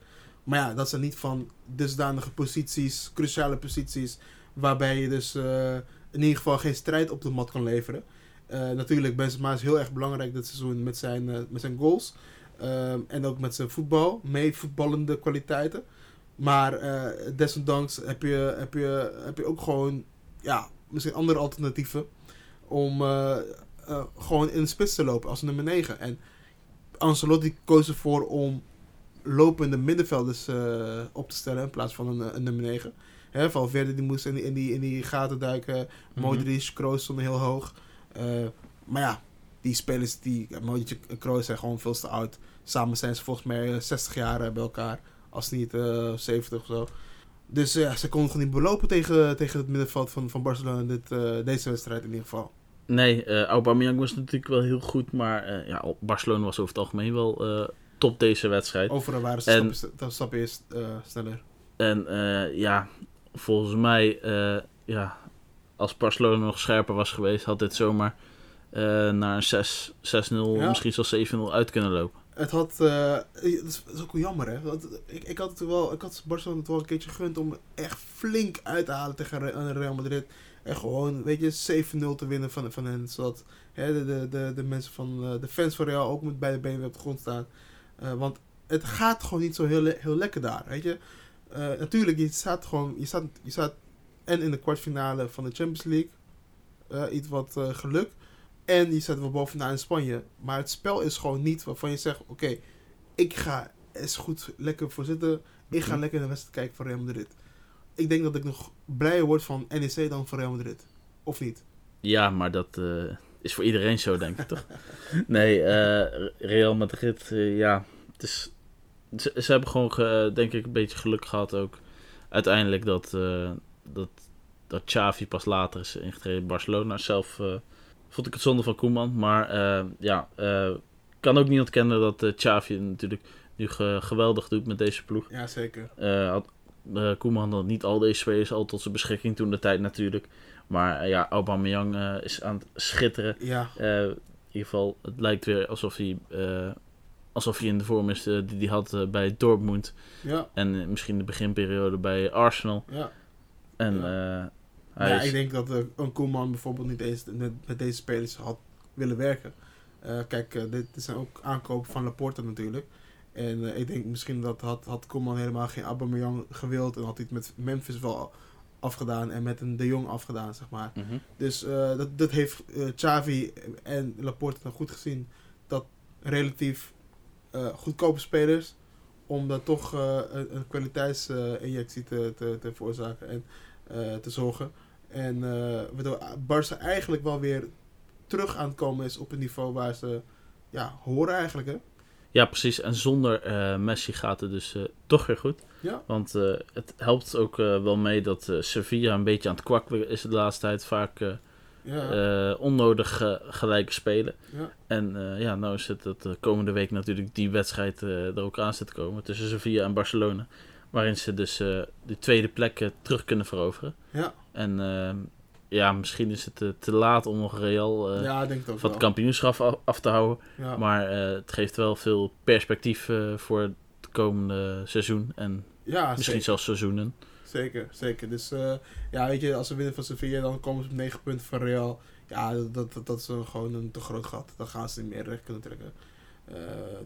Maar ja, dat zijn niet van dusdanige posities, cruciale posities, waarbij je dus eh, in ieder geval geen strijd op de mat kan leveren. Eh, natuurlijk, Benzema is heel erg belangrijk dit seizoen met zijn, eh, met zijn goals. En ook met zijn voetbal, meevoetballende kwaliteiten. Maar desondanks heb je, heb, je, heb je ook gewoon ja, misschien andere alternatieven om gewoon in de spits te lopen als nummer 9. En Ancelotti koos ervoor om lopende middenvelders eh, op te stellen in plaats van een, een nummer 9. Hè, Valverde die moest in die, in, die, in die gaten duiken. Mhm. Modric, Kroos stonden heel hoog. Eh, maar ja, die spelers, die Modric en Kroos zijn gewoon veel te oud. Samen zijn ze volgens mij eh, 60 jaar eh, bij elkaar. Als niet eh 70 of zo. Dus eh, ja, ze konden gewoon niet belopen tegen, tegen het middenveld van, van Barcelona. Dit, eh, deze wedstrijd in ieder geval. Nee, eh Aubameyang was natuurlijk wel heel goed. Maar eh, ja, Barcelona was over het algemeen wel eh, top deze wedstrijd. Overal waren ze En- stappen, sta- stappen eerst sneller. En ja, volgens mij, ja, als Barcelona nog scherper was geweest, had dit zomaar naar een 6 6-0, Ja. misschien zelfs 7-0 uit kunnen lopen. Het had, dat, is, ook wel jammer hè. Want ik, ik had het wel, ik had Barcelona het wel een keertje gegund om echt flink uit te halen tegen Re- Real Madrid. En gewoon, weet je, 7-0 te winnen van, van hen. Zodat hè, de, de, de, de mensen van, eh, de fans van Real ook met beide benen op de grond staan. Eh, want het gaat gewoon niet zo heel, heel lekker daar, weet je. Eh, natuurlijk, je staat gewoon, je staat, je staat en in de kwartfinale van de Champions League. iets wat geluk. En je staat wel bovenaan in Spanje. Maar het spel is gewoon niet waarvan je zegt: Oké, ik ga eens goed lekker voor zitten. Ik ga Mhm. lekker de wedstrijd kijken van Real Madrid. Ik denk dat ik nog blijer word van NEC dan van Real Madrid. Of niet? Ja, maar dat eh, is voor iedereen zo, denk ik toch? Nee, eh, Real Madrid, eh, ja, het is, ze, ze hebben gewoon, ge- denk ik, een beetje geluk gehad ook. Uiteindelijk dat, dat, dat Xavi pas later is ingetreden in Barcelona. Zelf vond ik het zonde van Koeman, maar ja, kan ook niet ontkennen dat Xavi natuurlijk nu ge- geweldig doet met deze ploeg. Ja, zeker. Had, eh, Koeman had niet al deze spelers al tot zijn beschikking toen de tijd natuurlijk. Maar eh, ja, Aubameyang eh, is aan het schitteren. Ja, in ieder geval, het lijkt weer alsof hij, alsof hij in de vorm is die hij had bij Dortmund. ja, En misschien de beginperiode bij Arsenal. ja. En Ja. hij ja is- ik denk dat een Koeman bijvoorbeeld niet eens met, met deze spelers had willen werken. Kijk, dit, dit zijn ook aankopen van Laporte natuurlijk. En eh, ik denk misschien dat had, had Koeman helemaal geen Aubameyang gewild. En had hij het met Memphis wel afgedaan en met een De Jong afgedaan, zeg maar. Mhm. Dus eh, dat, dat heeft eh, Xavi en Laporte dan goed gezien. Dat relatief goedkope spelers, om dan toch een, een kwaliteitsinjectie te, te, te veroorzaken en te zorgen. En waardoor Barca eigenlijk wel weer terug aan het komen is op een niveau waar ze ja, horen eigenlijk. Hè? Ja, precies. En zonder eh, Messi gaat het dus eh, toch weer goed. Ja. Want eh, het helpt ook wel mee dat Sevilla een beetje aan het kwakkelen is de laatste tijd. Vaak Ja, onnodig gelijke spelen. ja. En ja, nou is het dat de komende week natuurlijk die wedstrijd er ook aan zit te komen. Tussen Sevilla en Barcelona. Waarin ze dus de tweede plek terug kunnen veroveren. ja. En eh, ja, misschien is het eh, te laat om nog Real eh, ja, het ook van het kampioenschap af, af te houden. Ja. Maar eh, het geeft wel veel perspectief eh, voor het komende seizoen. En ja, misschien zeker. zelfs seizoenen. Zeker, zeker. Dus uh, ja, weet je, als ze winnen van Sevilla, dan komen ze op 9 punten van Real. Ja, dat, dat, dat is een, gewoon een te groot gat. Dan gaan ze niet meer recht kunnen trekken. Uh,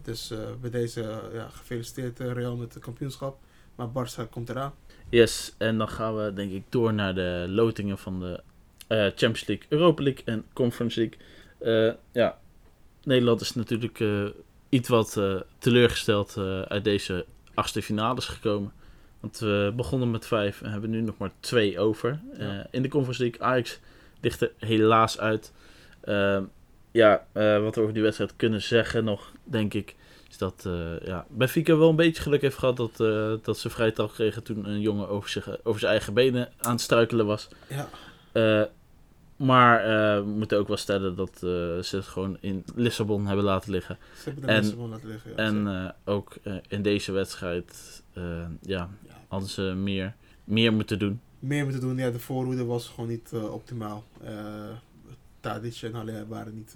dus uh, bij deze, ja, gefeliciteerd Real met het kampioenschap. Maar Barça komt eraan. Yes, en dan gaan we denk ik door naar de lotingen van de Champions League, Europa League en Conference League. ja, Nederland is natuurlijk iets wat teleurgesteld uit deze achtste finales gekomen. Want we begonnen met vijf en hebben nu nog maar twee over. Ja. Uh, in de Conference League, Ajax ligt er helaas uit. Uh, ja, uh, wat we over die wedstrijd kunnen zeggen nog, denk ik, is dat ja, Benfica wel een beetje geluk heeft gehad dat, dat ze vrij tal kregen toen een jongen over, zich, over zijn eigen benen aan het struikelen was. Ja. Maar uh, we moeten ook wel stellen dat uh, ze het gewoon in Lissabon hebben laten liggen. Ze hebben het in Lissabon laten liggen, ja. En uh, ook in deze wedstrijd ja, ja, hadden ze meer, meer moeten doen. Meer moeten doen, ja. De voorhoede was gewoon niet optimaal. Tadic en Haller waren niet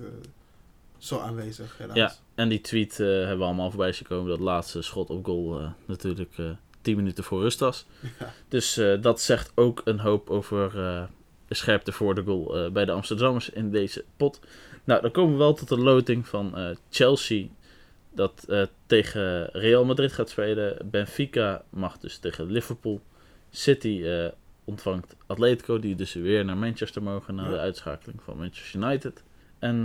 zo aanwezig, helaas. Ja, en die tweet hebben we allemaal voorbij gekomen. Dat laatste schot op goal natuurlijk 10 minuten voor rust was. Ja. Dus dat zegt ook een hoop over scherpte voor de goal uh, bij de Amsterdammers in deze pot. Nou, dan komen we wel tot de loting van uh, Chelsea. Dat uh, tegen Real Madrid gaat spelen. Benfica mag dus tegen Liverpool. City ontvangt Atletico, die dus weer naar Manchester mogen na ja. de uitschakeling van Manchester United. En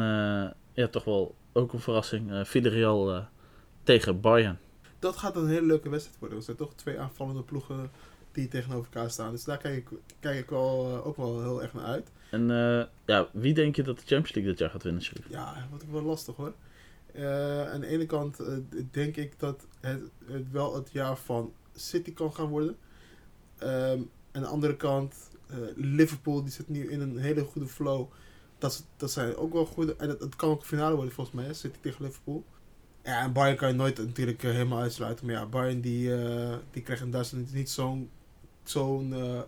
ja, toch wel ook een verrassing. Villarreal tegen Bayern. Dat gaat een hele leuke wedstrijd worden. Er zijn toch twee aanvallende ploegen die tegenover elkaar staan. Dus daar kijk ik, kijk ik wel, uh, ook wel heel erg naar uit. En uh, ja, wie denk je dat de Champions League dit jaar gaat winnen, Sharif? Ja, wat wel lastig hoor. Uh, aan de ene kant denk ik dat het, het, wel het jaar van City kan gaan worden. Um, aan de andere kant, Liverpool die zit nu in een hele goede flow. Dat, dat zijn ook wel goede. En het, het kan ook finale worden volgens mij, hè? City tegen Liverpool. Ja, en Bayern kan je nooit natuurlijk helemaal uitsluiten. Maar ja, Bayern die, die krijgt in Duitsland niet zo'n zo'n uh, uh,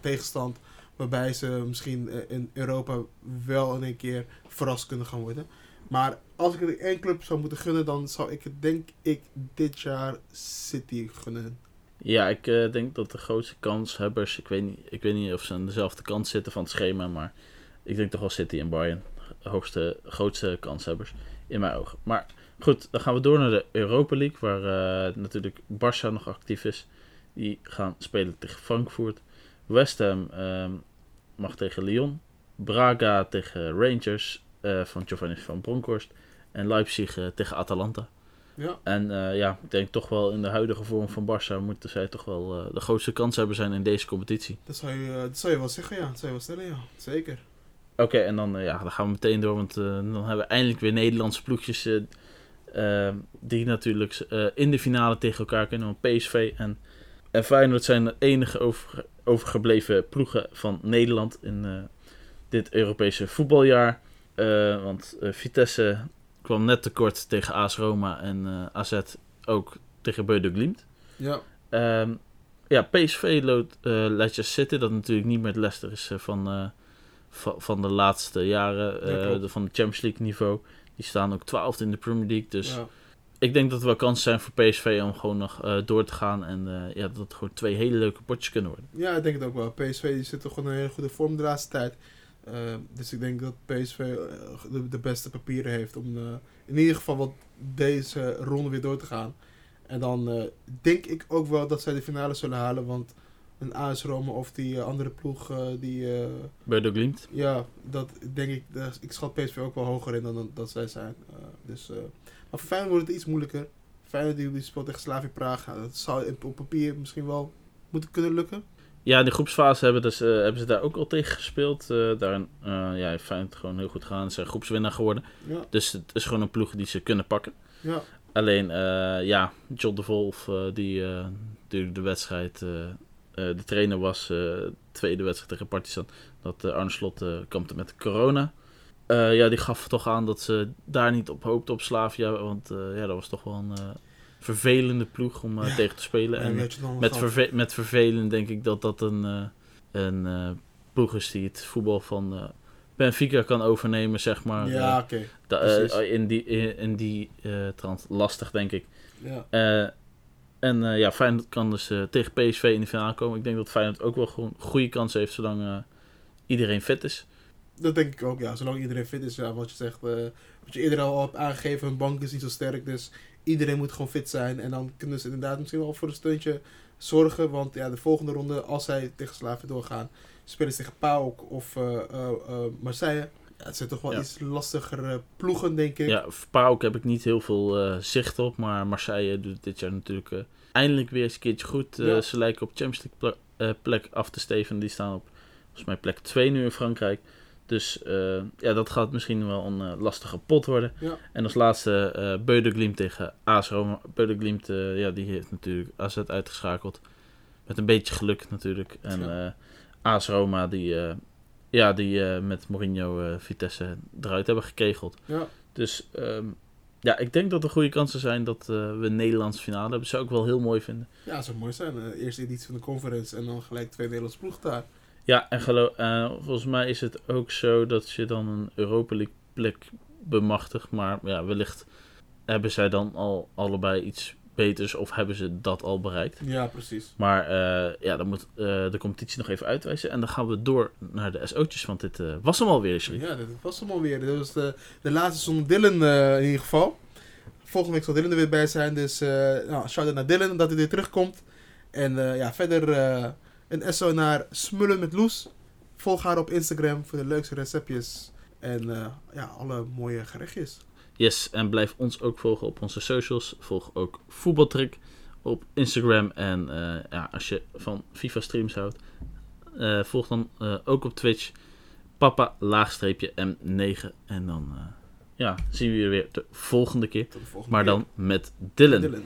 tegenstand waarbij ze misschien in Europa wel in een keer verrast kunnen gaan worden. Maar als ik het één club zou moeten gunnen, dan zou ik denk ik dit jaar City gunnen. Ja, ik denk dat de grootste kanshebbers, ik weet, niet, ik weet niet of ze aan dezelfde kant zitten van het schema, maar ik denk toch wel City en Bayern. Hoogste, grootste kanshebbers in mijn ogen. Maar goed, dan gaan we door naar de Europa League, waar natuurlijk Barça nog actief is. Die gaan spelen tegen Frankfurt. West Ham um, mag tegen Lyon. Braga tegen Rangers uh, van Giovanni van Bronckhorst. En Leipzig uh, tegen Atalanta. Ja. En uh, ja, ik denk toch wel in de huidige vorm van Barça moeten zij toch wel de grootste kans hebben zijn in deze competitie. Dat zou je, dat zou je wel zeggen, ja. Dat zou je wel stellen, ja. Zeker. Oké, okay, en dan, ja, dan gaan we meteen door, want dan hebben we eindelijk weer Nederlandse ploegjes die natuurlijk in de finale tegen elkaar kunnen. PSV en en Feyenoord zijn de enige over, overgebleven ploegen van Nederland in uh, dit Europese voetbaljaar. Uh, want uh, Vitesse kwam net tekort tegen AS Roma en AZ ook tegen Beude Glimt. Ja. Um, ja, PSV loopt Leicester City, dat natuurlijk niet meer het Leicester is van, van, van de laatste jaren, ja, van het Champions League niveau. Die staan ook twaalfde in de Premier League, dus... Ja ik denk dat er wel kansen zijn voor PSV om gewoon nog uh, door te gaan. En uh, ja, dat het gewoon twee hele leuke potjes kunnen worden. Ja, ik denk het ook wel. PSV die zit toch gewoon een hele goede vorm de laatste tijd. Uh, dus ik denk dat PSV de, de, beste papieren heeft om in ieder geval wat deze ronde weer door te gaan. En dan denk ik ook wel dat zij de finale zullen halen. Want een AS Rome of die andere ploeg die... Bij de Glimt? Ja, dat denk ik. ik schat PSV ook wel hoger in dan, dan dat zij zijn. dus... Maar voor Feyenoord wordt het iets moeilijker. Feyenoord die, die speelt tegen Slavia Praag. dat zou op papier misschien wel moeten kunnen lukken. Ja, in de groepsfase hebben, dus, uh, hebben ze daar ook al tegen gespeeld. Uh, daarin uh, ja, heeft Feyenoord gewoon heel goed gedaan. Ze zijn groepswinnaar geworden. Ja. Dus het is gewoon een ploeg die ze kunnen pakken. Ja. Alleen, ja, John de Wolf, die natuurlijk de wedstrijd, de trainer was, tweede wedstrijd tegen Partizan, dat Arne Slot kampte met corona. Uh, ja, die gaf toch aan dat ze daar niet op hoopte op Slavia. Want uh, ja, dat was toch wel een uh, vervelende ploeg om ja. tegen te spelen. en met, verve met vervelend denk ik dat dat een, een ploeg is die het voetbal van Benfica kan overnemen, zeg maar. Ja, oké. Okay. in die, in, in die trant. Lastig, denk ik. Ja. En eh, ja, Feyenoord kan dus eh, tegen PSV in de finale komen. Ik denk dat Feyenoord ook wel gewoon goede kansen heeft zolang eh, iedereen fit is. Dat denk ik ook, ja. Zolang iedereen fit is, ja, wat je zegt. eh, wat je eerder al hebt aangegeven, hun bank is niet zo sterk. Dus iedereen moet gewoon fit zijn. En dan kunnen ze inderdaad misschien wel voor een steuntje zorgen. Want ja, de volgende ronde, als zij tegen Slavia doorgaan, spelen ze tegen PAOK of eh, eh, Marseille. Ja, het zijn toch wel Ja. iets lastigere ploegen, denk ik. Ja, PAOK heb ik niet heel veel zicht op. Maar Marseille doet dit jaar natuurlijk eindelijk weer eens een keertje goed. Ja. Ze lijken op Champions League ple- plek af te steven. Die staan op volgens mij plek 2 nu in Frankrijk. Dus eh, ja, dat gaat misschien wel een eh, lastige pot worden. Ja. En als laatste eh Beudeglimt tegen AS Roma. Beudeglimt, ja, die heeft natuurlijk AZ uitgeschakeld. Met een beetje geluk natuurlijk. En Ja. AS Roma die, ja, die met Mourinho Vitesse eruit hebben gekegeld. Ja. Dus ehm, ja, ik denk dat er goede kansen zijn dat we een Nederlandse finale hebben. Zou ik wel heel mooi vinden. Ja, dat zou mooi zijn. Eerste editie van de conference en dan gelijk twee Nederlandse ploegen daar. Ja, en geloof, eh, volgens mij is het ook zo dat je dan een Europa League plek bemachtigt. Maar ja, wellicht hebben zij dan al allebei iets beters of hebben ze dat al bereikt. Ja, precies. Maar eh, ja, dan moet eh, de competitie nog even uitwijzen. En dan gaan we door naar de SO'tjes, want dit was hem alweer, Sherry. Ja, dat was hem alweer. Dit was de, de laatste zonder Dylan in ieder geval. Volgende week zal Dylan er weer bij zijn. Dus nou, shout-out naar Dylan dat hij weer terugkomt. En ja, verder een SO naar Smullen met Loes. Volg haar op Instagram voor de leukste receptjes. En eh, ja, alle mooie gerechtjes. Yes, en blijf ons ook volgen op onze socials. Volg ook Voetbaltrick op Instagram. En eh, ja, als je van FIFA streams houdt, eh, volg dan ook op Twitch papa laagstreepje M9. En dan ja, zien we je weer de volgende keer. Tot de volgende Maar keer. dan met Dylan. Dylan.